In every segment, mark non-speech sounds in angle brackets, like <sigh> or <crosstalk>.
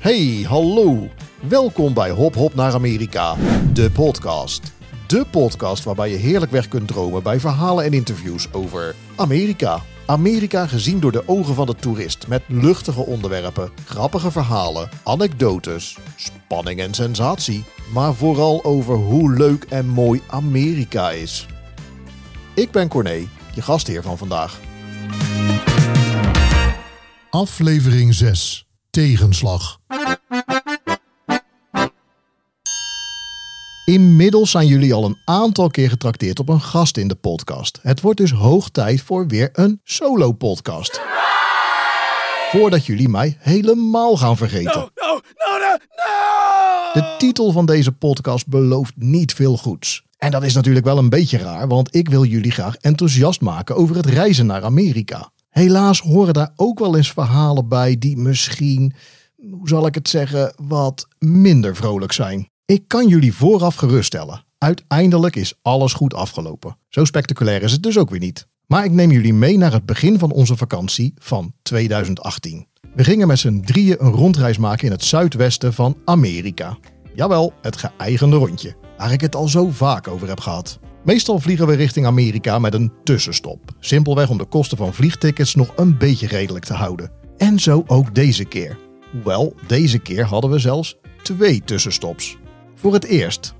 Hey, hallo. Welkom bij Hop Hop naar Amerika, de podcast. De podcast waarbij je heerlijk weg kunt dromen bij verhalen en interviews over Amerika. Amerika gezien door de ogen van de toerist met luchtige onderwerpen, grappige verhalen, anekdotes, spanning en sensatie. Maar vooral over hoe leuk en mooi Amerika is. Ik ben Corné, je gastheer van vandaag. Aflevering 6. Tegenslag. Inmiddels zijn jullie al een aantal keer getrakteerd op een gast in de podcast. Het wordt dus hoog tijd voor weer een solo-podcast. Voordat jullie mij helemaal gaan vergeten. No, no, no, no, no! De titel van deze podcast belooft niet veel goeds. En dat is natuurlijk wel een beetje raar, want ik wil jullie graag enthousiast maken over het reizen naar Amerika. Helaas horen daar ook wel eens verhalen bij die misschien, hoe zal ik het zeggen, wat minder vrolijk zijn. Ik kan jullie vooraf geruststellen. Uiteindelijk is alles goed afgelopen. Zo spectaculair is het dus ook weer niet. Maar ik neem jullie mee naar het begin van onze vakantie van 2018. We gingen met z'n drieën een rondreis maken in het zuidwesten van Amerika. Jawel, het geëigende rondje, waar ik het al zo vaak over heb gehad. Meestal vliegen we richting Amerika met een tussenstop. Simpelweg om de kosten van vliegtickets nog een beetje redelijk te houden. En zo ook deze keer. Hoewel, deze keer hadden we zelfs twee tussenstops. Voor het eerst.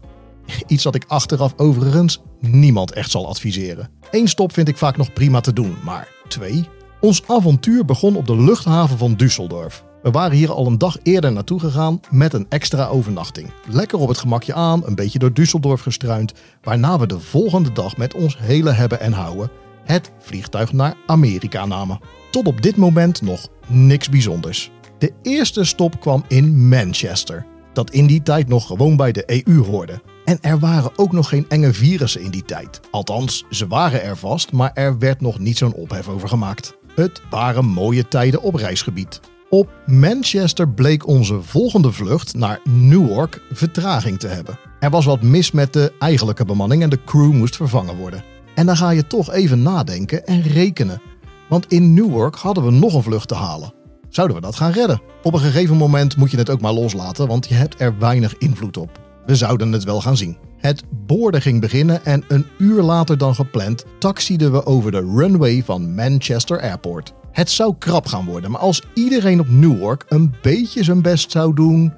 Iets dat ik achteraf overigens niemand echt zal adviseren. Eén stop vind ik vaak nog prima te doen, maar twee? Ons avontuur begon op de luchthaven van Düsseldorf. We waren hier al een dag eerder naartoe gegaan met een extra overnachting. Lekker op het gemakje aan, een beetje door Düsseldorf gestruind, waarna we de volgende dag met ons hele hebben en houden het vliegtuig naar Amerika namen. Tot op dit moment nog niks bijzonders. De eerste stop kwam in Manchester, dat in die tijd nog gewoon bij de EU hoorde. En er waren ook nog geen enge virussen in die tijd. Althans, ze waren er vast, maar er werd nog niet zo'n ophef over gemaakt. Het waren mooie tijden op reisgebied. Op Manchester bleek onze volgende vlucht naar Newark vertraging te hebben. Er was wat mis met de eigenlijke bemanning en de crew moest vervangen worden. En dan ga je toch even nadenken en rekenen. Want in Newark hadden we nog een vlucht te halen. Zouden we dat gaan redden? Op een gegeven moment moet je het ook maar loslaten, want je hebt er weinig invloed op. We zouden het wel gaan zien. Het boorden ging beginnen en een uur later dan gepland taxieden we over de runway van Manchester Airport. Het zou krap gaan worden, maar als iedereen op Newark een beetje zijn best zou doen,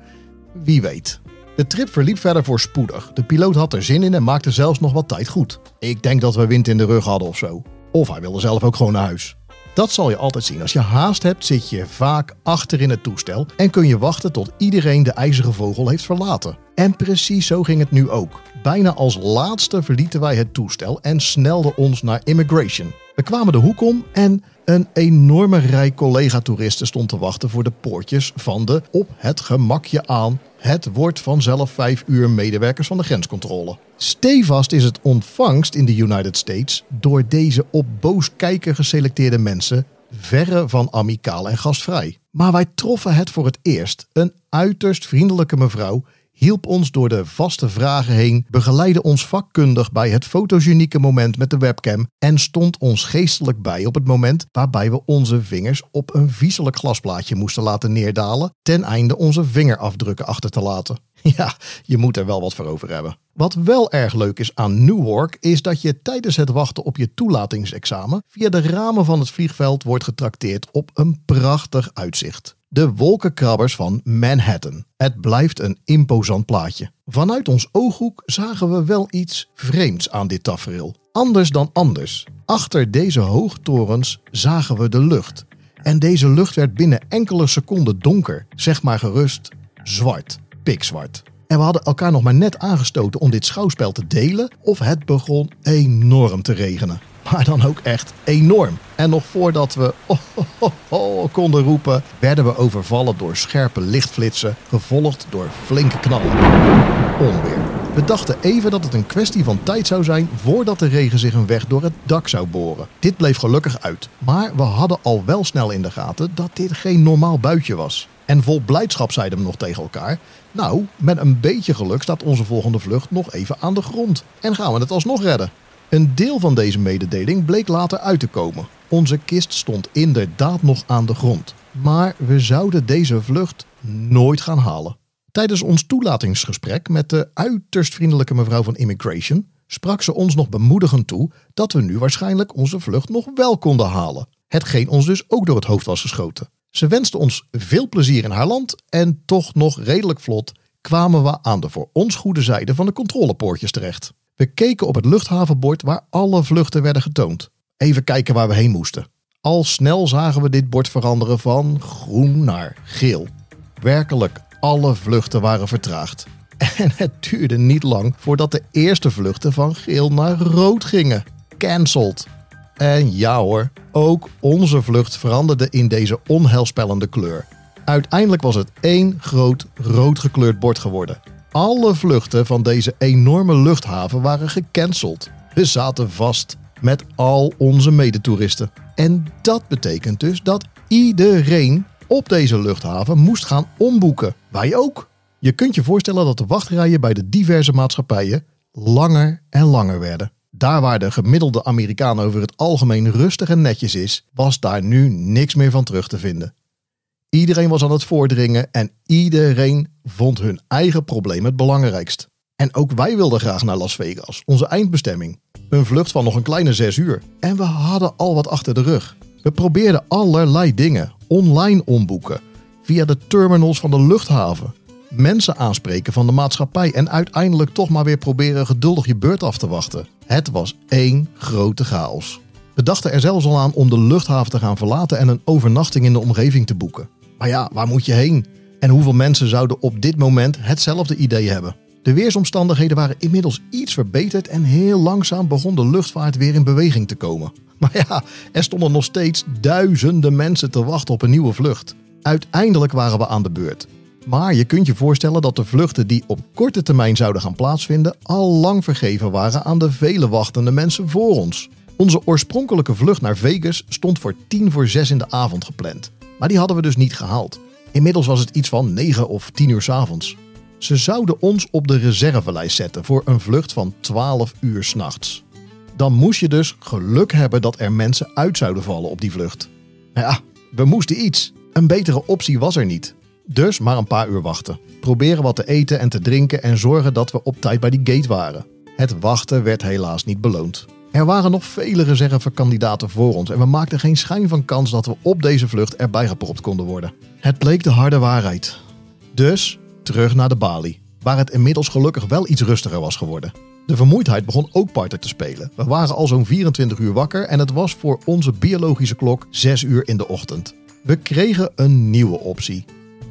wie weet. De trip verliep verder voorspoedig. De piloot had er zin in en maakte zelfs nog wat tijd goed. Ik denk dat we wind in de rug hadden of zo. Of hij wilde zelf ook gewoon naar huis. Dat zal je altijd zien. Als je haast hebt, zit je vaak achter in het toestel en kun je wachten tot iedereen de ijzeren vogel heeft verlaten. En precies zo ging het nu ook. Bijna als laatste verlieten wij het toestel en snelden ons naar immigration. We kwamen de hoek om en een enorme rij collega-toeristen stond te wachten voor de poortjes van de op het gemakje aan. Het wordt vanzelf vijf uur medewerkers van de grenscontrole. Stevast is het ontvangst in de United States door deze op boos kijken geselecteerde mensen verre van amicaal en gastvrij. Maar wij troffen het voor het eerst. Een uiterst vriendelijke mevrouw hielp ons door de vaste vragen heen, begeleidde ons vakkundig bij het fotogenieke moment met de webcam en stond ons geestelijk bij op het moment waarbij we onze vingers op een viezelijk glasplaatje moesten laten neerdalen, ten einde onze vingerafdrukken achter te laten. <laughs> Ja, je moet er wel wat voor over hebben. Wat wel erg leuk is aan Newark is dat je tijdens het wachten op je toelatingsexamen via de ramen van het vliegveld wordt getrakteerd op een prachtig uitzicht. De wolkenkrabbers van Manhattan. Het blijft een imposant plaatje. Vanuit ons ooghoek zagen we wel iets vreemds aan dit tafereel. Anders dan anders. Achter deze hoogtorens zagen we de lucht. En deze lucht werd binnen enkele seconden donker, zeg maar gerust zwart, pikzwart. En we hadden elkaar nog maar net aangestoten om dit schouwspel te delen, of het begon enorm te regenen. Maar dan ook echt enorm. En nog voordat we <laughs> oh, oh, konden roepen, werden we overvallen door scherpe lichtflitsen, gevolgd door flinke knallen. Onweer. We dachten even dat het een kwestie van tijd zou zijn voordat de regen zich een weg door het dak zou boren. Dit bleef gelukkig uit. Maar we hadden al wel snel in de gaten dat dit geen normaal buitje was. En vol blijdschap zeiden we nog tegen elkaar: Nou, met een beetje geluk staat onze volgende vlucht nog even aan de grond. En gaan we het alsnog redden. Een deel van deze mededeling bleek later uit te komen. Onze kist stond inderdaad nog aan de grond. Maar we zouden deze vlucht nooit gaan halen. Tijdens ons toelatingsgesprek met de uiterst vriendelijke mevrouw van Immigration sprak ze ons nog bemoedigend toe dat we nu waarschijnlijk onze vlucht nog wel konden halen. Hetgeen ons dus ook door het hoofd was geschoten. Ze wenste ons veel plezier in haar land en toch nog redelijk vlot kwamen we aan de voor ons goede zijde van de controlepoortjes terecht. We keken op het luchthavenbord waar alle vluchten werden getoond. Even kijken waar we heen moesten. Al snel zagen we dit bord veranderen van groen naar geel. Werkelijk, alle vluchten waren vertraagd. <laughs> En het duurde niet lang voordat de eerste vluchten van geel naar rood gingen. Cancelled. En ja hoor, ook onze vlucht veranderde in deze onheilspellende kleur. Uiteindelijk was het één groot rood gekleurd bord geworden. Alle vluchten van deze enorme luchthaven waren gecanceld. We zaten vast met al onze medetoeristen. En dat betekent dus dat iedereen op deze luchthaven moest gaan omboeken. Wij ook. Je kunt je voorstellen dat de wachtrijen bij de diverse maatschappijen langer en langer werden. Daar waar de gemiddelde Amerikaan over het algemeen rustig en netjes is, was daar nu niks meer van terug te vinden. Iedereen was aan het voordringen en iedereen vond hun eigen probleem het belangrijkst. En ook wij wilden graag naar Las Vegas, onze eindbestemming. Een vlucht van nog een kleine zes uur. En we hadden al wat achter de rug. We probeerden allerlei dingen. Online omboeken. Via de terminals van de luchthaven. Mensen aanspreken van de maatschappij. En uiteindelijk toch maar weer proberen geduldig je beurt af te wachten. Het was één grote chaos. We dachten er zelfs al aan om de luchthaven te gaan verlaten en een overnachting in de omgeving te boeken. Maar ja, waar moet je heen? En hoeveel mensen zouden op dit moment hetzelfde idee hebben? De weersomstandigheden waren inmiddels iets verbeterd en heel langzaam begon de luchtvaart weer in beweging te komen. <laughs> Maar ja, er stonden nog steeds duizenden mensen te wachten op een nieuwe vlucht. Uiteindelijk waren we aan de beurt. Maar je kunt je voorstellen dat de vluchten die op korte termijn zouden gaan plaatsvinden al lang vergeven waren aan de vele wachtende mensen voor ons. Onze oorspronkelijke vlucht naar Vegas stond voor tien voor zes in de avond gepland. Maar die hadden we dus niet gehaald. Inmiddels was het iets van 9 of 10 uur s avonds. Ze zouden ons op de reservelijst zetten voor een vlucht van 12 uur s'nachts. Dan moest je dus geluk hebben dat er mensen uit zouden vallen op die vlucht. Nou ja, we moesten iets. Een betere optie was er niet. Dus maar een paar uur wachten. Proberen wat te eten en te drinken en zorgen dat we op tijd bij die gate waren. Het wachten werd helaas niet beloond. Er waren nog vele reservekandidaten voor ons en we maakten geen schijn van kans dat we op deze vlucht erbij gepropt konden worden. Het bleek de harde waarheid. Dus terug naar de balie, waar het inmiddels gelukkig wel iets rustiger was geworden. De vermoeidheid begon ook parten te spelen. We waren al zo'n 24 uur wakker en het was voor onze biologische klok 6 uur in de ochtend. We kregen een nieuwe optie.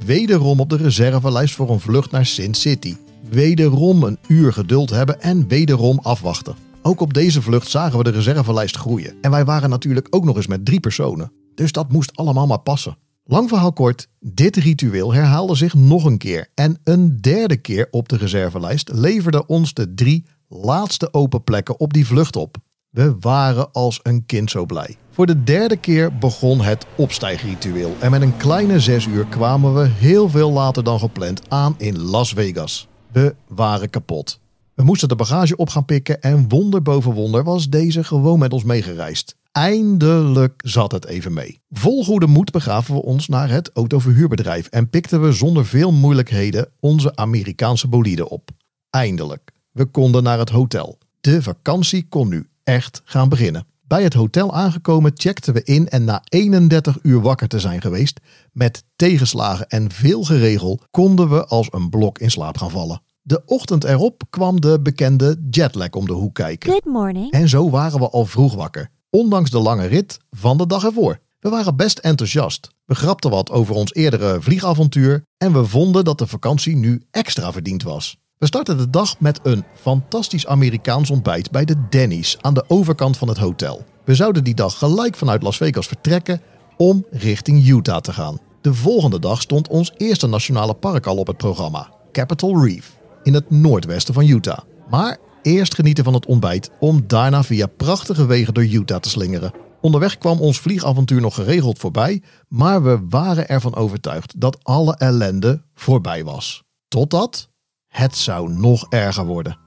Wederom op de reservelijst voor een vlucht naar Sin City. Wederom een uur geduld hebben en wederom afwachten. Ook op deze vlucht zagen we de reservelijst groeien. En wij waren natuurlijk ook nog eens met drie personen. Dus dat moest allemaal maar passen. Lang verhaal kort, dit ritueel herhaalde zich nog een keer. En een derde keer op de reservelijst leverde ons de drie laatste open plekken op die vlucht op. We waren als een kind zo blij. Voor de derde keer begon het opstijgritueel. En met een kleine zes uur kwamen we heel veel later dan gepland aan in Las Vegas. We waren kapot. We moesten de bagage op gaan pikken en wonder boven wonder was deze gewoon met ons meegereisd. Eindelijk zat het even mee. Vol goede moed begaven we ons naar het autoverhuurbedrijf en pikten we zonder veel moeilijkheden onze Amerikaanse bolide op. Eindelijk. We konden naar het hotel. De vakantie kon nu echt gaan beginnen. Bij het hotel aangekomen checkten we in en na 31 uur wakker te zijn geweest, met tegenslagen en veel geregel, konden we als een blok in slaap gaan vallen. De ochtend erop kwam de bekende jetlag om de hoek kijken. Good morning. En zo waren we al vroeg wakker, ondanks de lange rit van de dag ervoor. We waren best enthousiast. We grapten wat over ons eerdere vliegavontuur en we vonden dat de vakantie nu extra verdiend was. We startten de dag met een fantastisch Amerikaans ontbijt bij de Denny's aan de overkant van het hotel. We zouden die dag gelijk vanuit Las Vegas vertrekken om richting Utah te gaan. De volgende dag stond ons eerste nationale park al op het programma, Capitol Reef, in het noordwesten van Utah. Maar eerst genieten van het ontbijt om daarna via prachtige wegen door Utah te slingeren. Onderweg kwam ons vliegavontuur nog geregeld voorbij, maar we waren ervan overtuigd dat alle ellende voorbij was. Totdat het zou nog erger worden.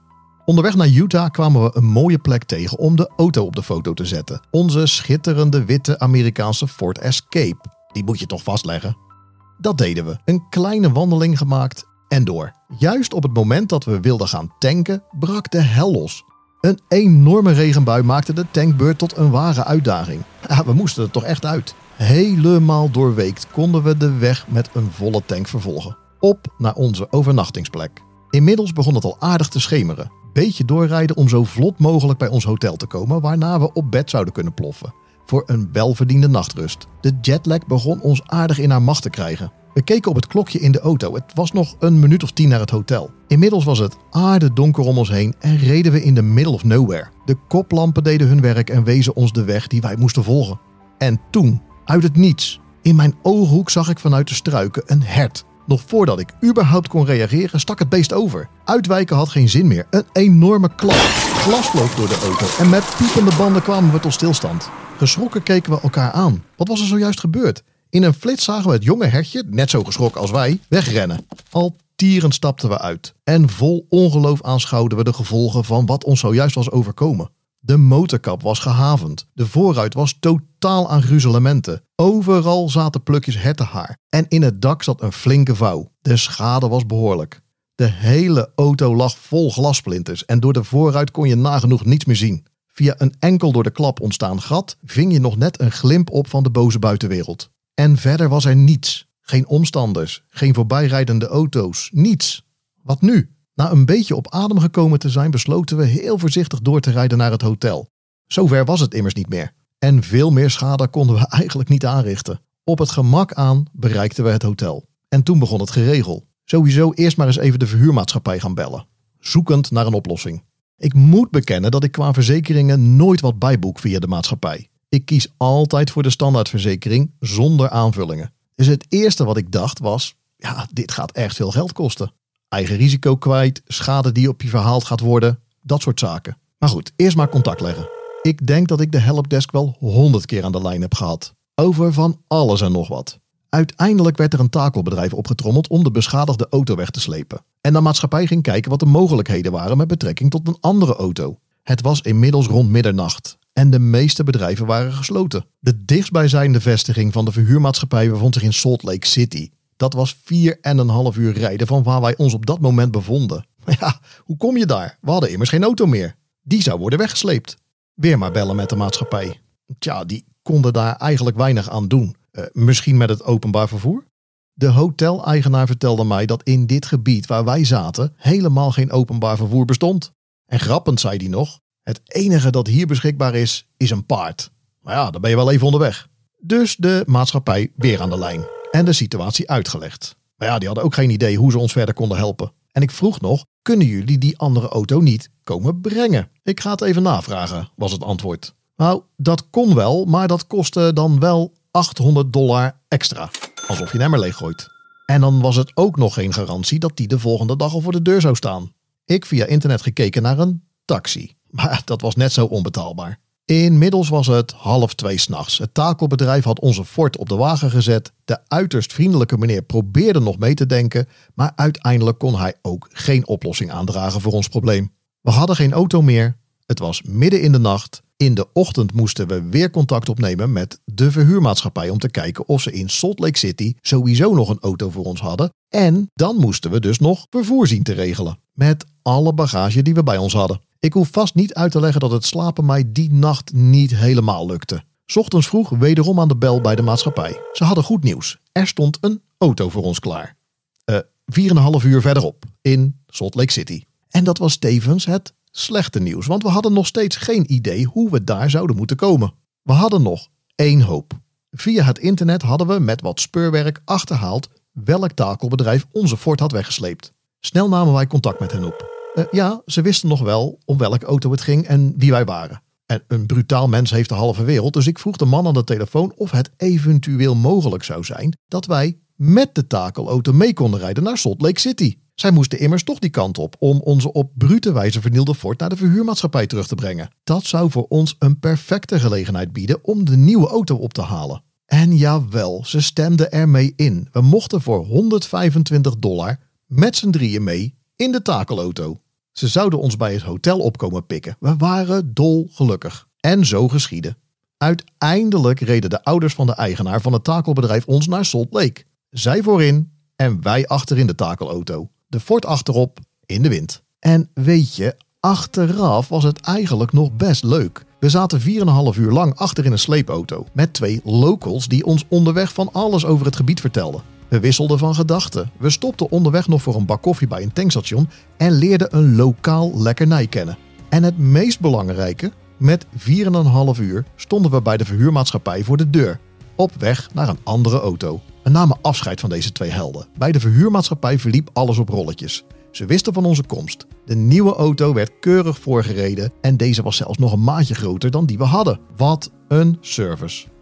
Onderweg naar Utah kwamen we een mooie plek tegen om de auto op de foto te zetten. Onze schitterende witte Amerikaanse Ford Escape. Die moet je toch vastleggen? Dat deden we. Een kleine wandeling gemaakt en door. Juist op het moment dat we wilden gaan tanken, brak de hel los. Een enorme regenbui maakte de tankbeurt tot een ware uitdaging. We moesten er toch echt uit. Helemaal doorweekt konden we de weg met een volle tank vervolgen. Op naar onze overnachtingsplek. Inmiddels begon het al aardig te schemeren. Beetje doorrijden om zo vlot mogelijk bij ons hotel te komen, waarna we op bed zouden kunnen ploffen. Voor een welverdiende nachtrust. De jetlag begon ons aardig in haar macht te krijgen. We keken op het klokje in de auto. Het was nog een minuut of tien naar het hotel. Inmiddels was het aardedonker om ons heen en reden we in the middle of nowhere. De koplampen deden hun werk en wezen ons de weg die wij moesten volgen. En toen, uit het niets, in mijn ooghoek zag ik vanuit de struiken een hert. Nog voordat ik überhaupt kon reageren, stak het beest over. Uitwijken had geen zin meer. Een enorme klap. Glas vloog door de auto en met piepende banden kwamen we tot stilstand. Geschrokken keken we elkaar aan. Wat was er zojuist gebeurd? In een flits zagen we het jonge hertje, net zo geschrokken als wij, wegrennen. Al tierend stapten we uit. En vol ongeloof aanschouwden we de gevolgen van wat ons zojuist was overkomen. De motorkap was gehavend. De voorruit was totaal aan gruzelementen. Overal zaten plukjes hertenhaar. En in het dak zat een flinke vouw. De schade was behoorlijk. De hele auto lag vol glasplinters en door de voorruit kon je nagenoeg niets meer zien. Via een enkel door de klap ontstaan gat ving je nog net een glimp op van de boze buitenwereld. En verder was er niets. Geen omstanders, geen voorbijrijdende auto's, niets. Wat nu? Na een beetje op adem gekomen te zijn, besloten we heel voorzichtig door te rijden naar het hotel. Zover was het immers niet meer. En veel meer schade konden we <laughs> eigenlijk niet aanrichten. Op het gemak aan bereikten we het hotel. En toen begon het geregel. Sowieso eerst maar eens even de verhuurmaatschappij gaan bellen. Zoekend naar een oplossing. Ik moet bekennen dat ik qua verzekeringen nooit wat bijboek via de maatschappij. Ik kies altijd voor de standaardverzekering zonder aanvullingen. Dus het eerste wat ik dacht was, ja, dit gaat echt veel geld kosten. Eigen risico kwijt, schade die op je verhaald gaat worden, dat soort zaken. Maar goed, eerst maar contact leggen. Ik denk dat ik de helpdesk wel honderd keer aan de lijn heb gehad. Over van alles en nog wat. Uiteindelijk werd er een takelbedrijf opgetrommeld om de beschadigde auto weg te slepen. En de maatschappij ging kijken wat de mogelijkheden waren met betrekking tot een andere auto. Het was inmiddels rond middernacht en de meeste bedrijven waren gesloten. De dichtstbijzijnde vestiging van de verhuurmaatschappij bevond zich in Salt Lake City. Dat was vier en een half uur rijden van waar wij ons op dat moment bevonden. Ja, hoe kom je daar? We hadden immers geen auto meer. Die zou worden weggesleept. Weer maar bellen met de maatschappij. Tja, die konden daar eigenlijk weinig aan doen. Uh, misschien met het openbaar vervoer? De hoteleigenaar vertelde mij dat in dit gebied waar wij zaten helemaal geen openbaar vervoer bestond. En grappend zei hij nog: het enige dat hier beschikbaar is, is een paard. Maar ja, dan ben je wel even onderweg. Dus de maatschappij weer aan de lijn en de situatie uitgelegd. Maar ja, die hadden ook geen idee hoe ze ons verder konden helpen. En ik vroeg nog, kunnen jullie die andere auto niet komen brengen? Ik ga het even navragen, was het antwoord. Nou, dat kon wel, maar dat kostte dan wel 800 dollar extra. Alsof je hem maar leeggooit. En dan was het ook nog geen garantie dat die de volgende dag al voor de deur zou staan. Ik via internet gekeken naar een taxi. Maar dat was net zo onbetaalbaar. Inmiddels was het half twee s'nachts. Het takelbedrijf had onze fort op de wagen gezet. De uiterst vriendelijke meneer probeerde nog mee te denken, maar uiteindelijk kon hij ook geen oplossing aandragen voor ons probleem. We hadden geen auto meer. Het was midden in de nacht. In de ochtend moesten we weer contact opnemen met de verhuurmaatschappij om te kijken of ze in Salt Lake City sowieso nog een auto voor ons hadden. En dan moesten we dus nog vervoer zien te regelen. Met alle bagage die we bij ons hadden. Ik hoef vast niet uit te leggen dat het slapen mij die nacht niet helemaal lukte. Ochtends vroeg wederom aan de bel bij de maatschappij. Ze hadden goed nieuws. Er stond een auto voor ons klaar. Uh, eh, 4,5 uur verderop, in Salt Lake City. En dat was tevens het slechte nieuws, want we hadden nog steeds geen idee hoe we daar zouden moeten komen. We hadden nog één hoop. Via het internet hadden we met wat speurwerk achterhaald welk takelbedrijf onze Ford had weggesleept. Snel namen wij contact met hen op. Uh, ja, ze wisten nog wel om welke auto het ging en wie wij waren. En een brutaal mens heeft de halve wereld, dus ik vroeg de man aan de telefoon of het eventueel mogelijk zou zijn dat wij met de takelauto mee konden rijden naar Salt Lake City. Zij moesten immers toch die kant op om onze op brute wijze vernielde Ford naar de verhuurmaatschappij terug te brengen. Dat zou voor ons een perfecte gelegenheid bieden om de nieuwe auto op te halen. En jawel, ze stemden ermee in. We mochten voor 125 dollar met z'n drieën mee in de takelauto. Ze zouden ons bij het hotel opkomen pikken. We waren dolgelukkig. En zo geschiedde. Uiteindelijk reden de ouders van de eigenaar van het takelbedrijf ons naar Salt Lake. Zij voorin en wij achterin de takelauto. De Ford achterop in de wind. En weet je, achteraf was het eigenlijk nog best leuk. We zaten 4,5 uur lang achter in een sleepauto met twee locals die ons onderweg van alles over het gebied vertelden. We wisselden van gedachten. We stopten onderweg nog voor een bak koffie bij een tankstation en leerden een lokaal lekkernij kennen. En het meest belangrijke, met 4,5 uur stonden we bij de verhuurmaatschappij voor de deur, op weg naar een andere auto. We namen afscheid van deze twee helden. Bij de verhuurmaatschappij verliep alles op rolletjes. Ze wisten van onze komst. De nieuwe auto werd keurig voorgereden en deze was zelfs nog een maatje groter dan die we hadden. Wat een service.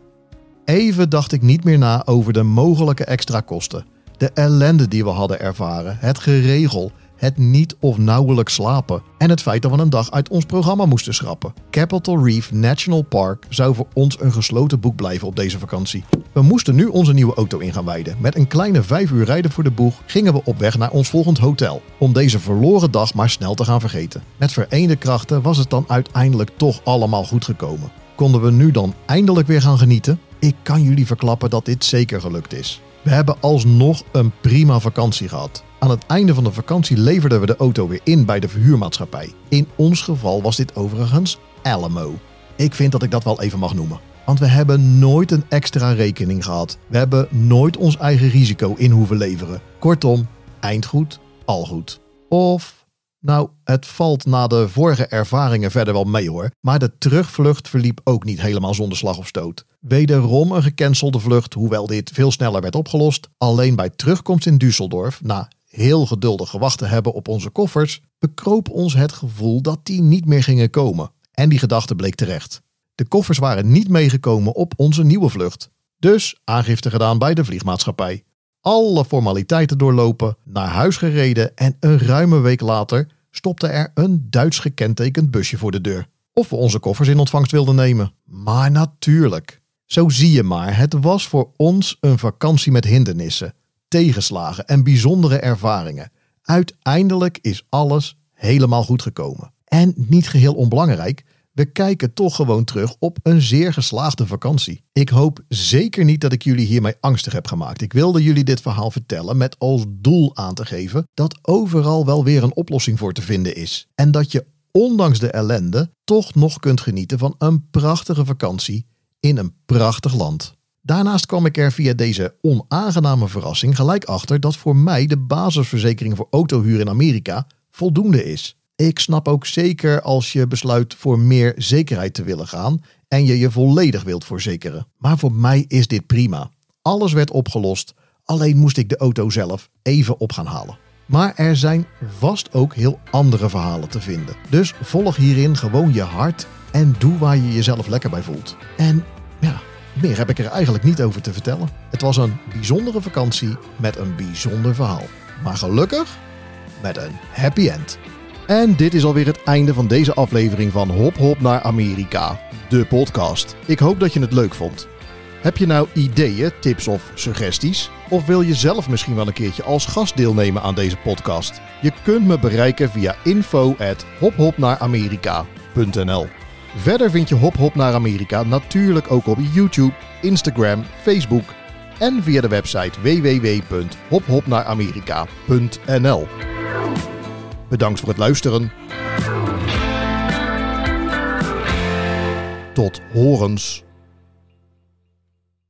Even dacht ik niet meer na over de mogelijke extra kosten. De ellende die we hadden ervaren, het geregel, het niet of nauwelijks slapen en het feit dat we een dag uit ons programma moesten schrappen. Capitol Reef National Park zou voor ons een gesloten boek blijven op deze vakantie. We moesten nu onze nieuwe auto in gaan wijden. Met een kleine vijf uur rijden voor de boeg gingen we op weg naar ons volgend hotel. Om deze verloren dag maar snel te gaan vergeten. Met vereende krachten was het dan uiteindelijk toch allemaal goed gekomen. Konden we nu dan eindelijk weer gaan genieten? Ik kan jullie verklappen dat dit zeker gelukt is. We hebben alsnog een prima vakantie gehad. Aan het einde van de vakantie leverden we de auto weer in bij de verhuurmaatschappij. In ons geval was dit overigens Alamo. Ik vind dat ik dat wel even mag noemen. Want we hebben nooit een extra rekening gehad. We hebben nooit ons eigen risico in hoeven leveren. Kortom, eindgoed, al goed. Of nou, het valt na de vorige ervaringen verder wel mee hoor. Maar de terugvlucht verliep ook niet helemaal zonder slag of stoot. Wederom een gecancelde vlucht, hoewel dit veel sneller werd opgelost. Alleen bij terugkomst in Düsseldorf, na heel geduldig gewacht te hebben op onze koffers, bekroop ons het gevoel dat die niet meer gingen komen. En die gedachte bleek terecht. De koffers waren niet meegekomen op onze nieuwe vlucht. Dus aangifte gedaan bij de vliegmaatschappij alle formaliteiten doorlopen, naar huis gereden en een ruime week later stopte er een Duits gekentekend busje voor de deur. Of we onze koffers in ontvangst wilden nemen. Maar natuurlijk. Zo zie je maar, het was voor ons een vakantie met hindernissen, tegenslagen en bijzondere ervaringen. Uiteindelijk is alles helemaal goed gekomen. En niet geheel onbelangrijk, we kijken toch gewoon terug op een zeer geslaagde vakantie. Ik hoop zeker niet dat ik jullie hiermee angstig heb gemaakt. Ik wilde jullie dit verhaal vertellen met als doel aan te geven dat overal wel weer een oplossing voor te vinden is. En dat je ondanks de ellende toch nog kunt genieten van een prachtige vakantie in een prachtig land. Daarnaast kwam ik er via deze onaangename verrassing gelijk achter dat voor mij de basisverzekering voor autohuur in Amerika voldoende is. Ik snap ook zeker als je besluit voor meer zekerheid te willen gaan en je je volledig wilt verzekeren. Maar voor mij is dit prima. Alles werd opgelost, alleen moest ik de auto zelf even op gaan halen. Maar er zijn vast ook heel andere verhalen te vinden. Dus volg hierin gewoon je hart en doe waar je jezelf lekker bij voelt. En ja, meer heb ik er eigenlijk niet over te vertellen. Het was een bijzondere vakantie met een bijzonder verhaal. Maar gelukkig met een happy end. En dit is alweer het einde van deze aflevering van Hop Hop naar Amerika, de podcast. Ik hoop dat je het leuk vond. Heb je nou ideeën, tips of suggesties? Of wil je zelf misschien wel een keertje als gast deelnemen aan deze podcast? Je kunt me bereiken via info Verder vind je Hop Hop naar Amerika natuurlijk ook op YouTube, Instagram, Facebook en via de website www.hophopnaaramerika.nl Bedankt voor het luisteren. Tot horens.